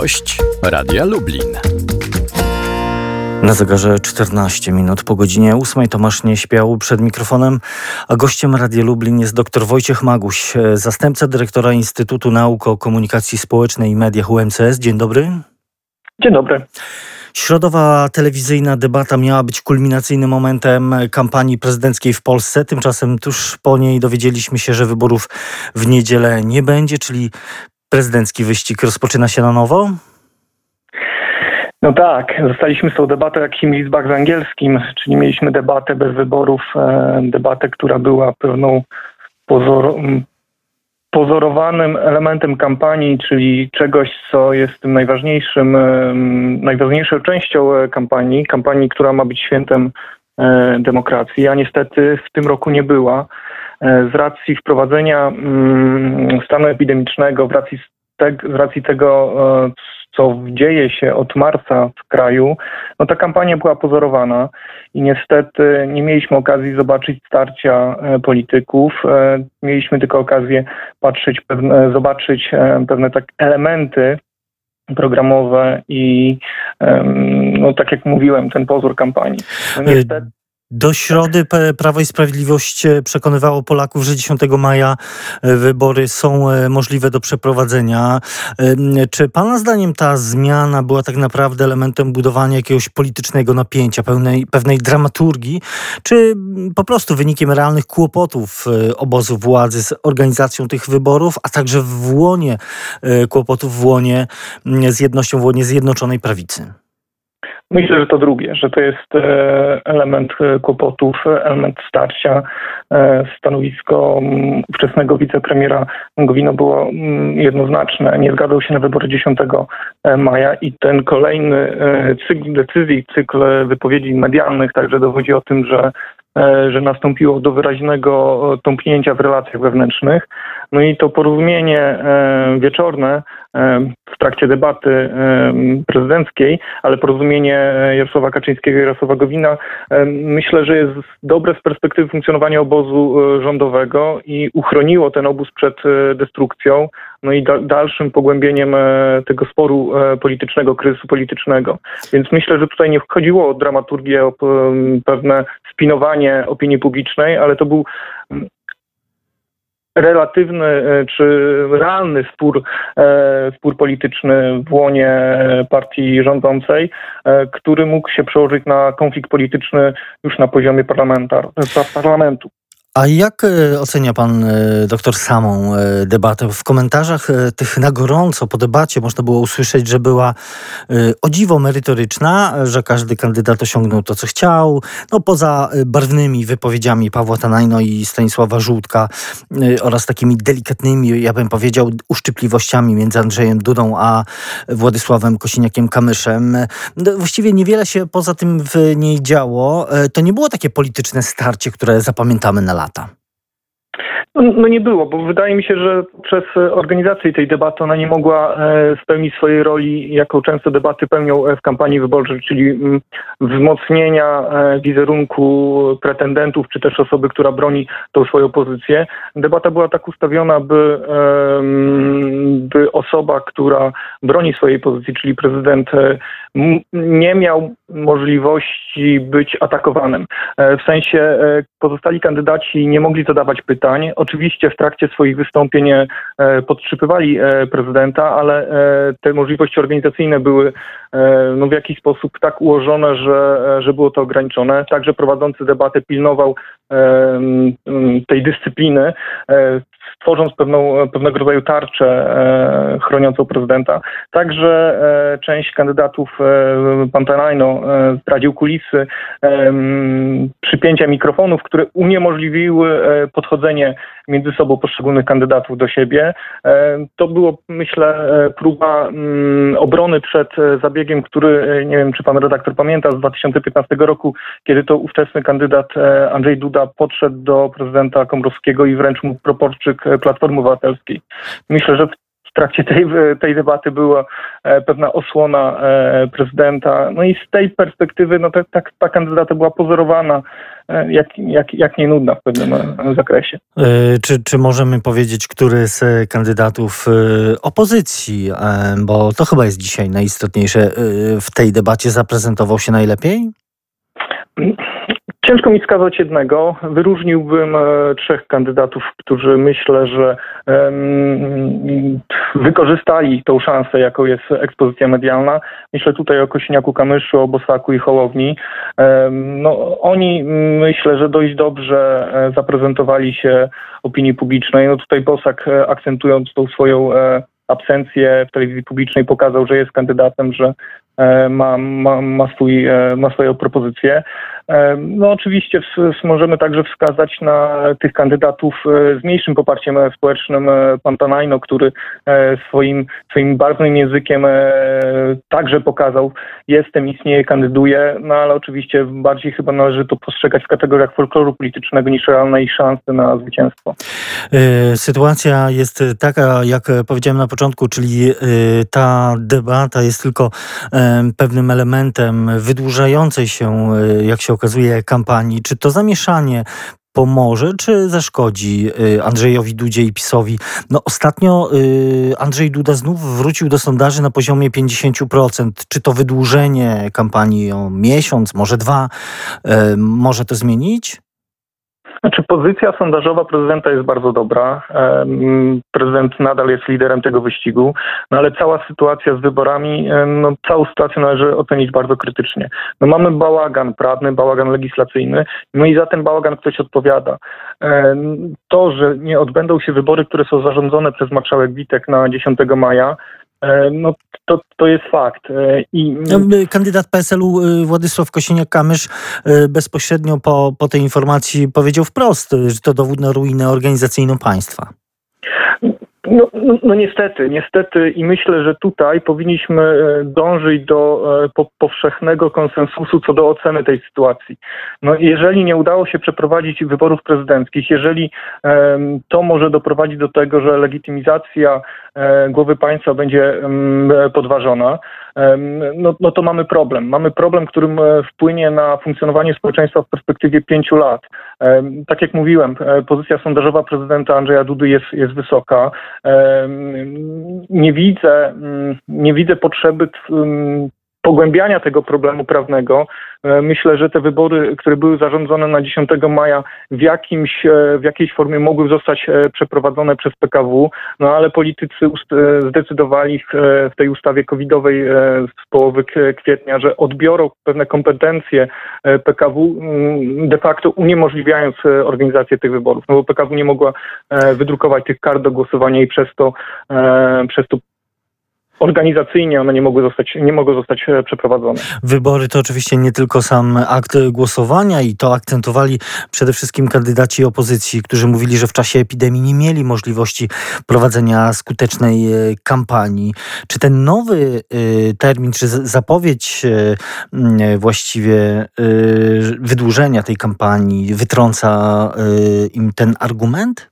Gość Radia Lublin. Na zegarze 14 minut po godzinie 8 Tomasz nie śpiał przed mikrofonem, a gościem Radia Lublin jest dr Wojciech Maguś, zastępca dyrektora Instytutu Nauk o Komunikacji Społecznej i Mediach UMCS. Dzień dobry. Dzień dobry. Środowa telewizyjna debata miała być kulminacyjnym momentem kampanii prezydenckiej w Polsce. Tymczasem tuż po niej dowiedzieliśmy się, że wyborów w niedzielę nie będzie, czyli prezydencki wyścig rozpoczyna się na nowo. No tak, zostaliśmy z tą debatą jak Himmelsbach z angielskim, czyli mieliśmy debatę bez wyborów, e, debatę, która była pewną pozor, pozorowanym elementem kampanii, czyli czegoś, co jest tym najważniejszym, najważniejszą częścią e, kampanii, kampanii, która ma być świętem e, demokracji, a niestety w tym roku nie była. E, z racji wprowadzenia mm, stanu epidemicznego, z racji, z racji tego, co dzieje się od marca w kraju, no ta kampania była pozorowana i niestety nie mieliśmy okazji zobaczyć starcia e, polityków. E, mieliśmy tylko okazję patrzeć, zobaczyć e, pewne tak elementy programowe i no tak jak mówiłem, ten pozór kampanii. No niestety, do środy Prawo i Sprawiedliwość e, przekonywało Polaków, że 10 maja e, wybory są e, możliwe do przeprowadzenia. Czy Pana zdaniem ta zmiana była tak naprawdę elementem budowania jakiegoś politycznego napięcia, pełnej, pewnej dramaturgii, czy po prostu wynikiem realnych kłopotów obozu władzy z organizacją tych wyborów, a także w łonie kłopotów w łonie z jednością w łonie Zjednoczonej Prawicy? Myślę, że to drugie, że to jest e, element e, kłopotów, element starcia. E, stanowisko ówczesnego wicepremiera Gowina było jednoznaczne. Nie zgadzał się na wybory 10 maja i ten kolejny cykl decyzji, cykl wypowiedzi medialnych także dowodzi o tym, że że nastąpiło do wyraźnego tąpnięcia w relacjach wewnętrznych. No i to porozumienie wieczorne w trakcie debaty prezydenckiej, ale porozumienie Jarosława Kaczyńskiego i Jarosława Gowina myślę, że jest dobre z perspektywy funkcjonowania obozu e, rządowego i uchroniło ten obóz przed e, destrukcją, no i dalszym pogłębieniem e, tego sporu politycznego, kryzysu politycznego. Więc myślę, że tutaj nie chodziło o dramaturgię, o pewne spinowanie opinii publicznej, ale to był relatywny e, czy realny spór, e, spór polityczny w łonie partii rządzącej, e, który mógł się przełożyć na konflikt polityczny już na poziomie parlamentu. A jak e, ocenia pan e, doktor samą e, debatę? W komentarzach tych na gorąco po debacie można było usłyszeć, że była o dziwo merytoryczna, że każdy kandydat osiągnął to, co chciał. No poza barwnymi wypowiedziami Pawła Tanajno i Stanisława Żółtka oraz takimi delikatnymi, ja bym powiedział, uszczypliwościami między Andrzejem Dudą a Władysławem Kosiniakiem-Kamyszem. No, właściwie niewiele się poza tym w niej działo. To nie było takie polityczne starcie, które zapamiętamy na lat lata? No, no, nie było, bo wydaje mi się, że przez organizację tej debaty ona nie mogła e, spełnić swojej roli, jaką często debaty pełnią e, w kampanii wyborczej, czyli mm, wzmocnienia e, wizerunku pretendentów, czy też osoby, która broni tą swoją pozycję. Debata była tak ustawiona, by, by osoba, która broni swojej pozycji, czyli prezydent, nie miał możliwości być atakowanym. W sensie pozostali kandydaci nie mogli zadawać pytań, Oczywiście w trakcie swoich wystąpień e, podtrzypywali e, prezydenta, ale e, te możliwości organizacyjne były no, w jakiś sposób tak ułożone, że, że było to ograniczone. Także prowadzący debatę pilnował tej dyscypliny, tworząc pewną, pewnego rodzaju tarczę e, chroniącą prezydenta. Także e, część kandydatów, e, pan Tanajno e, zdradził kulisy przypięcia mikrofonów, które uniemożliwiły podchodzenie między sobą poszczególnych kandydatów do siebie. To było, myślę, próba obrony przed zabiegiem, który, nie wiem, czy pan redaktor pamięta, z 2015 roku, kiedy to ówczesny kandydat Andrzej Duda podszedł do prezydenta Komorowskiego i wręcz mu proporczyk Platformy Obywatelskiej. Myślę, że w trakcie tej, tej debaty była pewna osłona prezydenta. No i z tej perspektywy no, ta, ta, ta kandydata była pozorowana jak, jak, jak nie nudna w pewnym zakresie. Czy, czy możemy powiedzieć, który z kandydatów opozycji, bo to chyba jest dzisiaj najistotniejsze, w tej debacie zaprezentował się najlepiej? Ciężko mi wskazać jednego. Wyróżniłbym e, trzech kandydatów, którzy myślę, że wykorzystali tą szansę, jaką jest ekspozycja medialna. Myślę tutaj o Kosiniaku Kamyszu, o Bosaku i Hołowni. No, oni myślę, że dość dobrze e, zaprezentowali się opinii publicznej. No tutaj Bosak e, akcentując tą swoją absencję w telewizji publicznej pokazał, że jest kandydatem, że ma, ma, ma, swój, ma swoją propozycję. No oczywiście możemy także wskazać na tych kandydatów e, z mniejszym poparciem społecznym. E, pan Tanajno, który e, swoim, swoim barwnym językiem także pokazał, jestem, istnieje, kandyduję, no ale oczywiście bardziej chyba należy to postrzegać w kategoriach folkloru politycznego niż realnej szansy na zwycięstwo. Sytuacja jest taka, jak powiedziałem na początku, czyli ta debata jest tylko pewnym elementem wydłużającej się, jak się okazuje, kampanii. Czy to zamieszanie pomoże, czy zaszkodzi y, Andrzejowi Dudzie i PiSowi? No ostatnio y, Andrzej Duda znów wrócił do sondaży na poziomie 50%. Czy to wydłużenie kampanii o miesiąc, może dwa, y, może to zmienić? Znaczy pozycja sondażowa prezydenta jest bardzo dobra. Prezydent nadal jest liderem tego wyścigu, no ale cała sytuacja z wyborami, no, całą sytuację należy ocenić bardzo krytycznie. No, mamy bałagan prawny, bałagan legislacyjny, no i za ten bałagan ktoś odpowiada. To, że nie odbędą się wybory, które są zarządzone przez marszałek Witek na 10 maja, no to, to jest fakt. E, I... No, kandydat PSL-u y, Władysław Kosiniak-Kamysz y, bezpośrednio po, po tej informacji powiedział wprost, że to dowód na ruinę organizacyjną państwa. No, no, no, niestety, niestety i myślę, że tutaj powinniśmy e, dążyć do po, powszechnego konsensusu co do oceny tej sytuacji. No, jeżeli nie udało się przeprowadzić wyborów prezydenckich, jeżeli um, to może doprowadzić do tego, że legitymizacja E, głowy państwa będzie mm, podważona, no, no to mamy problem. Mamy problem, którym e, wpłynie na funkcjonowanie społeczeństwa w perspektywie pięciu lat. Tak jak mówiłem, e, pozycja sondażowa prezydenta Andrzeja Dudy jest, jest wysoka. Nie widzę, mm, nie widzę potrzeby pogłębiania tego problemu prawnego. E, myślę, że te wybory, które były zarządzone na 10 maja w, jakimś, e, w jakiejś formie mogły zostać e, przeprowadzone przez PKW, no ale politycy zdecydowali w tej ustawie covidowej z połowy kwietnia, że odbiorą pewne kompetencje PKW, mm, de facto uniemożliwiając organizację tych wyborów, no bo PKW nie mogła wydrukować tych kart do głosowania i przez to, przez to organizacyjnie one nie mogły zostać, nie mogły zostać e, przeprowadzone. Wybory to oczywiście nie tylko sam akt głosowania i to akcentowali przede wszystkim kandydaci opozycji, którzy mówili, że w czasie epidemii nie mieli możliwości prowadzenia skutecznej e, kampanii. Czy ten nowy e, termin, czy zapowiedź właściwie wydłużenia tej kampanii wytrąca im ten argument?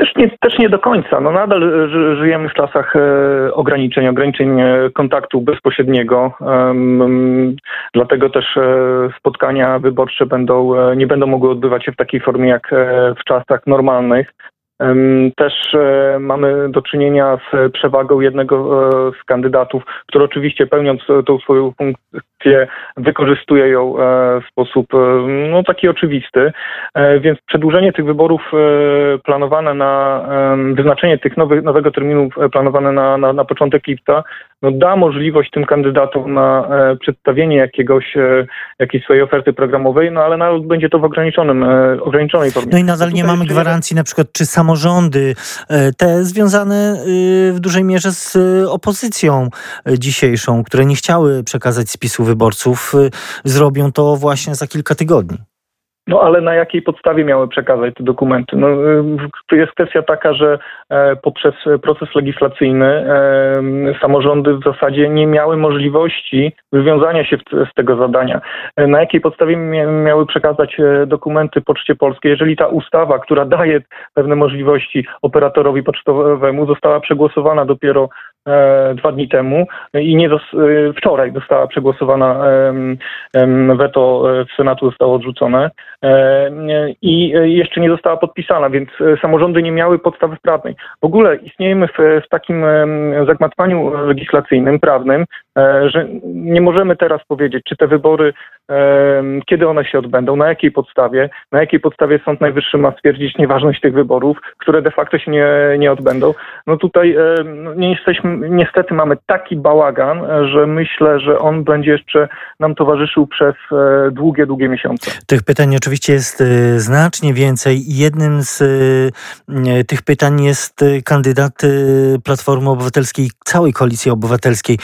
Też nie, też nie do końca. No nadal żyjemy w czasach e, ograniczeń, ograniczeń e, kontaktu bezpośredniego. Dlatego też e, spotkania wyborcze będą, nie będą mogły odbywać się w takiej formie jak w czasach normalnych. Też e, mamy do czynienia z przewagą jednego e, z kandydatów, który oczywiście pełniąc tą swoją funkcję wykorzystuje ją e, w sposób no, taki oczywisty. Więc przedłużenie tych wyborów planowane na wyznaczenie tych nowych, nowego terminu planowane na, na, na początek lipca no, da możliwość tym kandydatom na przedstawienie jakiegoś, jakiejś swojej oferty programowej, no ale będzie to w ograniczonym, ograniczonej formie. No i nadal nie mamy gwarancji na przykład, czy samo samorządy, e, te związane y, w dużej mierze z y, opozycją e, dzisiejszą, które nie chciały przekazać spisu wyborców, zrobią to właśnie za kilka tygodni. No ale na jakiej podstawie miały przekazać te dokumenty? No, y, jest kwestia taka, że e, poprzez proces legislacyjny e, samorządy w zasadzie nie miały możliwości wywiązania się z tego zadania. E, na jakiej podstawie miały przekazać dokumenty Poczcie Polskiej, jeżeli ta ustawa, która daje pewne możliwości operatorowi pocztowemu, została przegłosowana dopiero dwa dni temu i nie wczoraj została przegłosowana weto w Senatu zostało odrzucone. E, i jeszcze nie została podpisana, więc e, samorządy nie miały podstawy prawnej. W ogóle istniejemy w, w takim zagmatwaniu legislacyjnym, prawnym, e, że nie możemy teraz powiedzieć, czy te wybory, kiedy one się odbędą, na jakiej podstawie, na jakiej podstawie Sąd Najwyższy ma stwierdzić nieważność tych wyborów, które de facto się nie, nie odbędą. No tutaj no nie jesteśmy, niestety mamy taki bałagan, że myślę, że on będzie jeszcze nam towarzyszył przez długie, długie miesiące. Tych pytań oczywiście jest znacznie więcej. Jednym z tych pytań jest kandydat Platformy Obywatelskiej, całej Koalicji Obywatelskiej.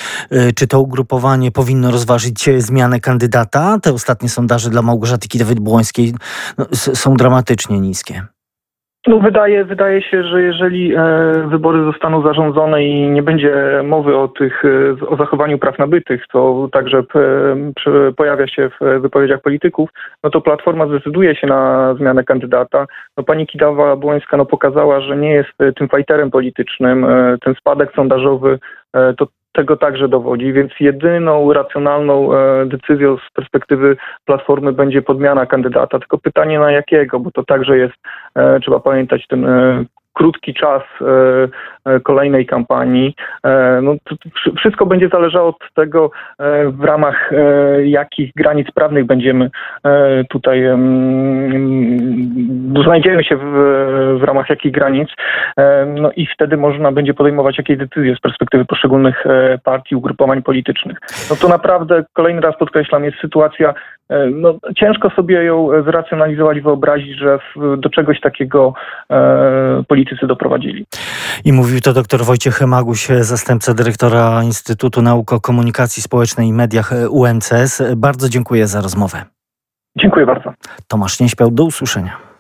Czy to ugrupowanie powinno rozważyć zmianę kandydata? Te ostatnie sondaże dla Małgorzaty Kidawy-Błońskiej no, są dramatycznie niskie. No wydaje, wydaje się, że jeżeli e, wybory zostaną zarządzone i nie będzie mowy o tych, e, o zachowaniu praw nabytych, co także e, pojawia się w wypowiedziach polityków, no to Platforma zdecyduje się na zmianę kandydata. No pani Kidawa-Błońska no pokazała, że nie jest tym fajterem politycznym. Ten spadek sondażowy to tego także dowodzi, więc jedyną racjonalną e, decyzją z perspektywy Platformy będzie podmiana kandydata. Tylko pytanie na jakiego, bo to także jest, e, trzeba pamiętać, ten e, krótki czas kolejnej kampanii. No, wszystko będzie zależało od tego, w ramach jakich granic prawnych będziemy tutaj, znajdziemy się w, w ramach jakich granic. No i wtedy można będzie podejmować jakieś decyzje z perspektywy poszczególnych partii, ugrupowań politycznych. No to naprawdę, kolejny raz podkreślam, jest sytuacja, e, no, ciężko sobie ją zracjonalizować, wyobrazić, że do czegoś takiego e, doprowadzili. I mówił to dr Wojciech Maguś, zastępca dyrektora Instytutu Nauk o Komunikacji Społecznej i Mediach UMCS. Bardzo dziękuję za rozmowę. Dziękuję bardzo. Tomasz Nieśpiał, do usłyszenia.